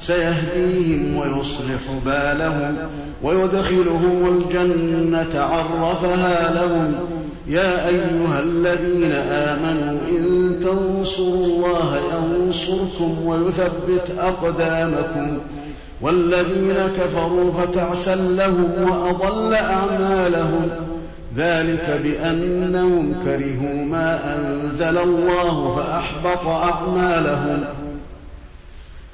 سيهديهم ويصلح بالهم ويدخلهم الجنة عرفها لهم. يا أيها الذين آمنوا إن تنصروا الله ينصركم ويثبت أقدامكم. والذين كفروا فتعسا لهم وأضل أعمالهم. ذلك بأنهم كرهوا ما أنزل الله فأحبط أعمالهم.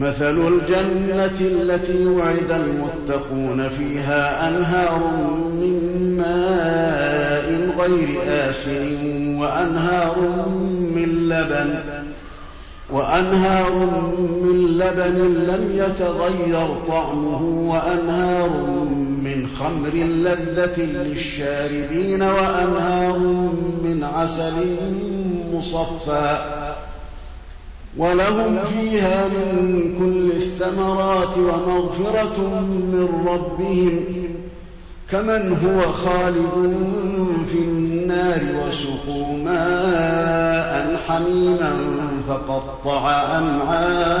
مثل الجنة التي وعد المتقون فيها أنهار من ماء غير آسن وأنهار من لبن وأنهار من لبن لم يتغير طعمه وأنهار من خمر لذة للشاربين وأنهار من عسل مصفى ولهم فيها من كل الثمرات ومغفرة من ربهم كمن هو خالد في النار وسقوا ماء حميما فقطع أمعاءهم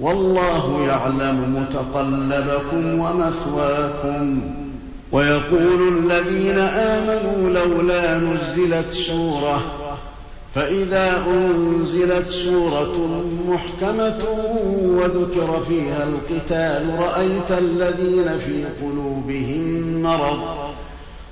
والله يعلم متقلبكم ومثواكم. ويقول الذين آمنوا لولا نزلت سورة فإذا أنزلت سورة محكمة وذكر فيها القتال رأيت الذين في قلوبهم مرض.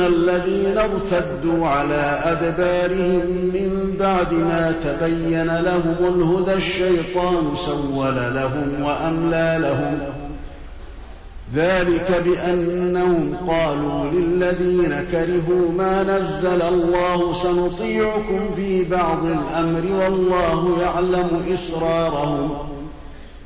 الذين ارتدوا على أدبارهم من بعد ما تبين لهم الهدى الشيطان سول لهم وأملى لهم ذلك بأنهم قالوا للذين كرهوا ما نزل الله سنطيعكم في بعض الأمر والله يعلم إسرارهم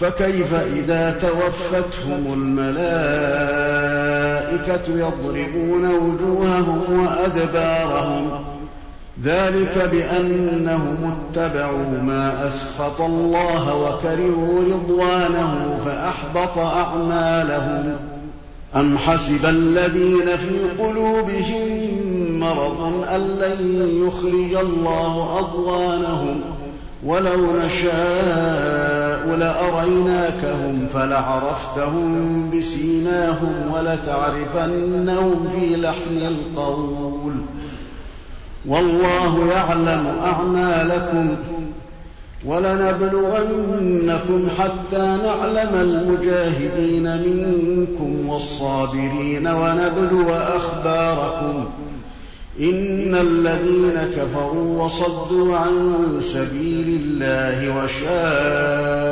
فكيف إذا توفتهم الملائكة يضربون وجوههم وأدبارهم. ذلك بأنهم اتبعوا ما أسخط الله وكرهوا رضوانه فأحبط أعمالهم. أم حسب الذين في قلوبهم مرض أن لن يخرج الله أضوانهم ولو نشاء لأريناكهم فلعرفتهم بسيماهم ولتعرفنهم في لحن القول. والله يعلم أعمالكم ولنبلونكم حتى نعلم المجاهدين منكم والصابرين ونبلو أخباركم. إن الذين كفروا وصدوا عن سبيل الله وشاقوا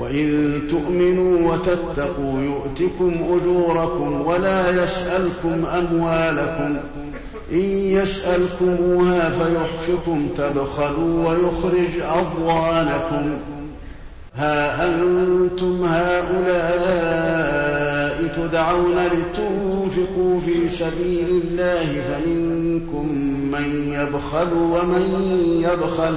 وإن تؤمنوا وتتقوا يؤتكم أجوركم ولا يسألكم أموالكم إن يسألكموها فيحفكم تبخلوا ويخرج أضوانكم ها أنتم هؤلاء تدعون لتنفقوا في سبيل الله فمنكم من يبخل ومن يبخل